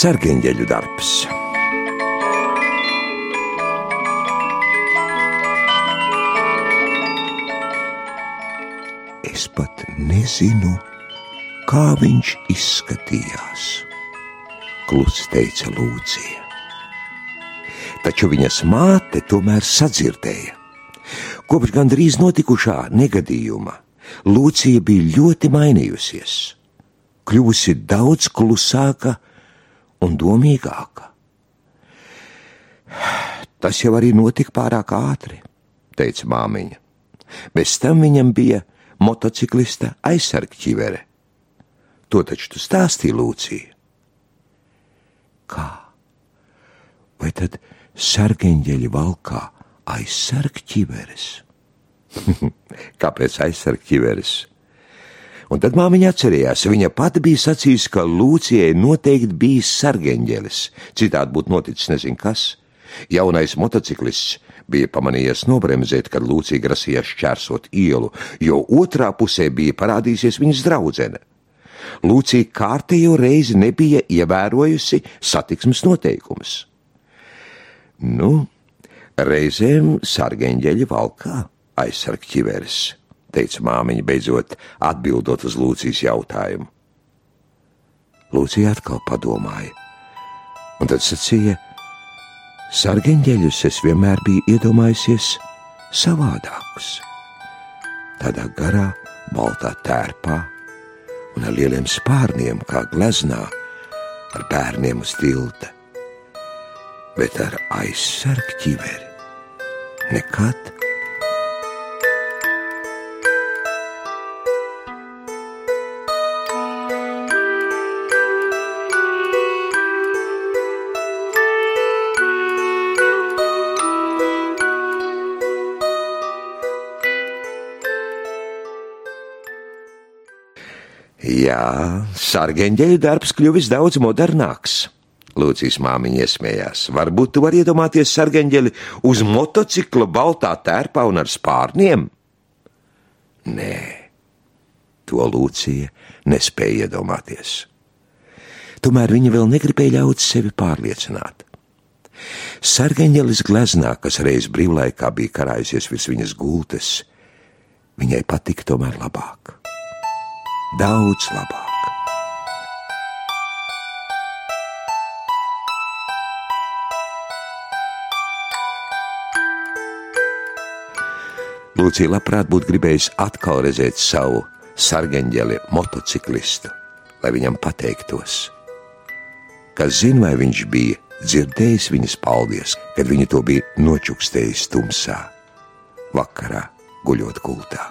Sargeņģeļu darbs. Es pat nezinu, kā viņš izskatījās. Klusi teica Lūcija. Taču viņas māte tomēr sadzirdēja. Kopš gandrīz notikušā negadījuma Lūcija bija ļoti mainījusies, kļuvusi daudz klusāka un domīgāka. Tas jau arī notika pārāk ātri, teica māmiņa. Bez tam viņam bija motociklista aizsargķivere. To taču tu stāstīji, Lūcija. Kā? Vai tad sargeņģeļi valkā aizsargķiveres? Kāpēc aizsargķiveres? Un tad māmiņa atcerējās, viņa pati bija sacījusi, ka Lūcijai noteikti bijis sargeņģelis, citādi būtu noticis nezin kas. Jaunais motociklists bija pamanījies nobremzēt, kad Lūcija grasījās šķērsot ielu, jo otrā pusē bija parādījusies viņas draudzene. Lūcija kārtējo reizi nebija ievērojusi satiksmes noteikumus. Nu, reizēm sargeņģeļi valkā aizsarg ķiveres, teica māmiņa, beidzot atbildot uz Lūcijas jautājumu. Lūcija atkal padomāja, un tad sacīja, sargeņģeļus es vienmēr biju iedomājusies savādākus. Tādā garā, baltā tērpā un ar lieliem spārniem, kā gleznā, ar bērniem uz tilta, bet ar aizsargu ķiveri nekad. Jā, sargeņģeļu darbs kļuvis daudz modernāks. Lūcijas māmiņa iesmējās. Varbūt tu vari iedomāties sargeņģeli uz motocikla baltā tērpā un ar spārniem? Nē, to Lūcija nespēja iedomāties. Tomēr viņa vēl negribēja ļaut sevi pārliecināt. Sargeņģelis gleznā, kas reiz brīvlaikā bija karājusies virs viņas gultas, viņai patika tomēr labāk daudz labāk. Lūcija labprāt būtu gribējusi atkal redzēt savu sargeņģeli motociklistu, lai viņam pateiktos. Kas zina, vai viņš bija dzirdējis viņas paldies, kad viņa to bija nočukstējis tumsā, vakarā guļot gultā.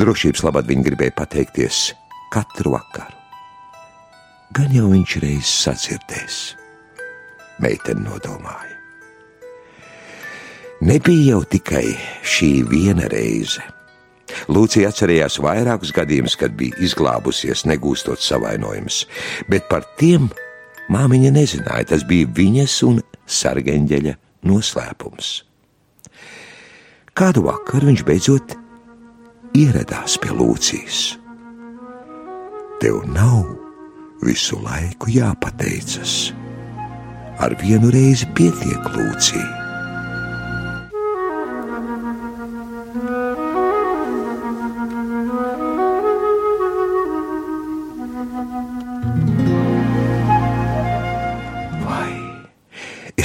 Drošības labad viņa gribēja pateikties katru vakaru. Gan jau viņš reiz sadzirdēs, meitene nodomāja. Nebija jau tikai šī viena reize. Lūcija atcerējās vairākus gadījumus, kad bija izglābusies, negūstot savainojumus, bet par tiem māmiņa nezināja. Tas bija viņas un sargeņģeļa noslēpums. Kādu vakaru viņš beidzot ieradās pie Lūcijas. Tev nav visu laiku jāpateicas. Ar vienu reizi pietiek Lūcija.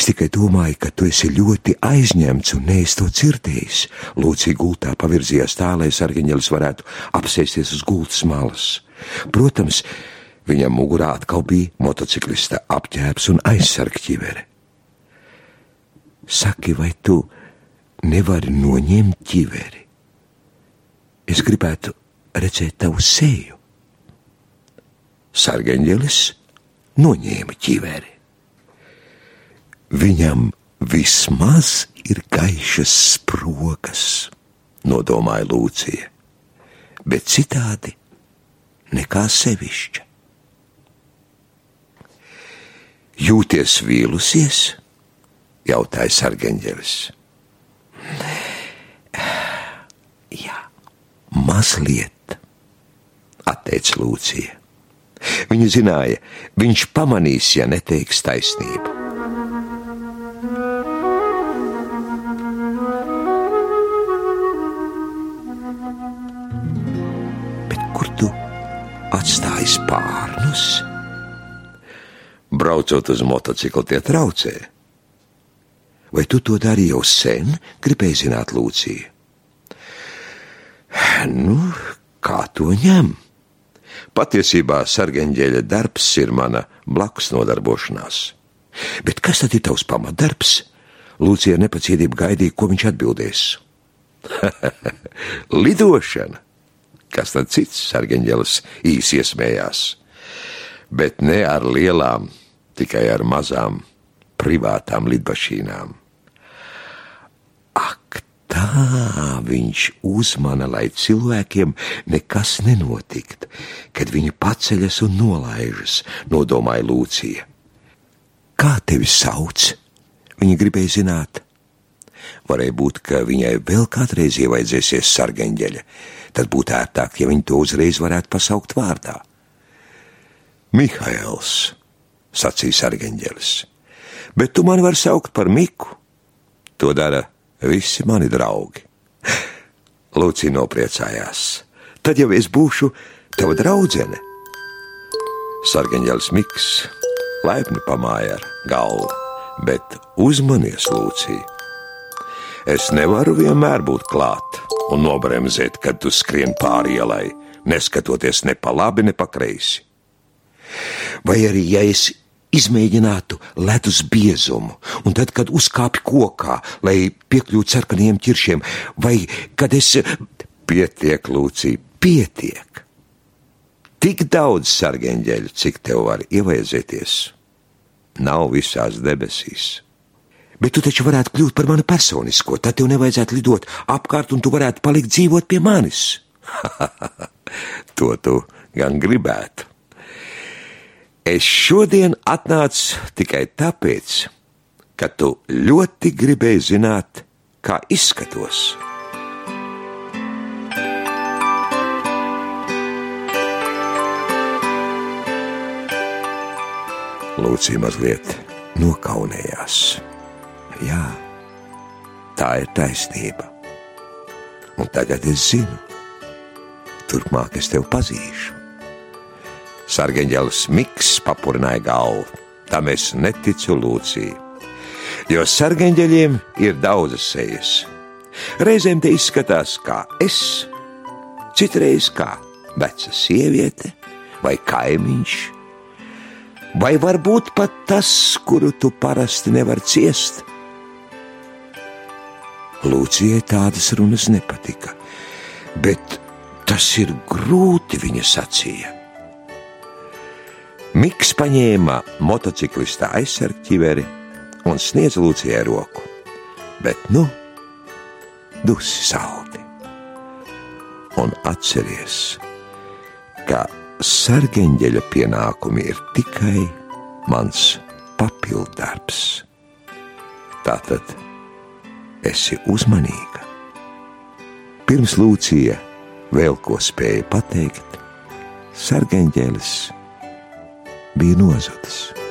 Es tikai domāju, ka tu esi ļoti aizņemts un neesi to dzirdējis. Lūcija gultā pavirzījās tā, lai sargeņģelis varētu apsēsties uz gultas malas. Protams, viņam mugurā atkal bija motociklista apģērbs un aizsargķivere. Saki, vai tu nevari noņemt ķiveri? Es gribētu redzēt tavu seju. Sargeņģelis noņēma ķiveri. Viņam vismaz ir gaišas sprogas, nodomāja Lūcija, bet citādi nekā sevišķa. Jūties vīlusies? jautāja sargeņģelis. Jā, mazliet, atteica Lūcija. Viņa zināja, viņš pamanīs, ja neteiks taisnību. Atstāji spārnus? Braucot uz motociklu, tie traucē. Vai tu to darīji jau sen? Gribēju zināt, Lūcija. Nu, kā to ņemt? Patiesībā sargeņģeļa darbs ir mana blakus nodarbošanās. Bet kas tad ir tavs pamatdarbs? Lūcija nepacietība gaidīja, ko viņš atbildēs. Lidošana! Kas tad cits sargeņģelis īsi iesmējās? Bet ne ar lielām, tikai ar mazām privātām lidmašīnām. Ak, Tā viņš uzmana, lai cilvēkiem nekas nenotikt, kad viņi paceļas un nolaižas, nodomāja Lūcija. Kā tevi sauc? Viņa gribēja zināt. Varēja būt, ka viņai vēl kādreiz ievaidzēsies sargeņģeļa, tad būtu ērtāk, ja viņa to uzreiz varētu pasaukt vārdā. Mihails, sacīja sargeņģelis, bet tu mani vari saukt par Miku. To dara visi mani draugi. Lūcija nopriecājās. Tad jau es būšu tava draudzene. Sargeņģēlis Miks laipni pamāja ar galvu, bet uzmanies, Lūcija. Es nevaru vienmēr būt klāt un nobremzēt, kad tu skrien pāri ielai, neskatoties ne pa labi, ne pa kreisi. Vai arī, ja es izmēģinātu ledus biezumu, un tad, kad uzkāpi kokā, lai piekļūtu sarkaniem ķiršiem, vai kad es pietiek, Lūcija, pietiek. Tik daudz sargeņģeļu, cik tev var ievajadzēties, nav visās debesīs. Bet tu taču varētu kļūt par mani personisko, tad tev nevajadzētu lidot apkārt, un tu varētu palikt dzīvot pie manis. to tu gan gribētu. Es šodien atnācu tikai tāpēc, ka tu ļoti gribēji zināt, kā izskatos. Lūcija mazliet nokaunējās. Jā, tā ir taisnība. Un tagad es zinu, turpmāk es tevi pazīšu. Sargeņģelis Miks papurināja galvu. Tam es neticu Lūcijai. Jo sargeņģeļiem ir daudzas sejas. Reizēm te izskatās kā es, citreiz kā veca sieviete vai kaimiņš, vai varbūt pat tas, kuru tu parasti nevar ciest. Lūcijai tādas runas nepatika, bet tas ir grūti, viņa sacīja. Miks paņēma motociklista aizsargķiveri un sniedza Lūcijai roku. Bet, nu, dusi saldi. Un atceries, ka sargeņģeļa pienākumi ir tikai mans papildarbs. Tātad esi uzmanīga. Pirms Lūcija vēl ko spēja pateikt, sargeņģelis bija nozudis.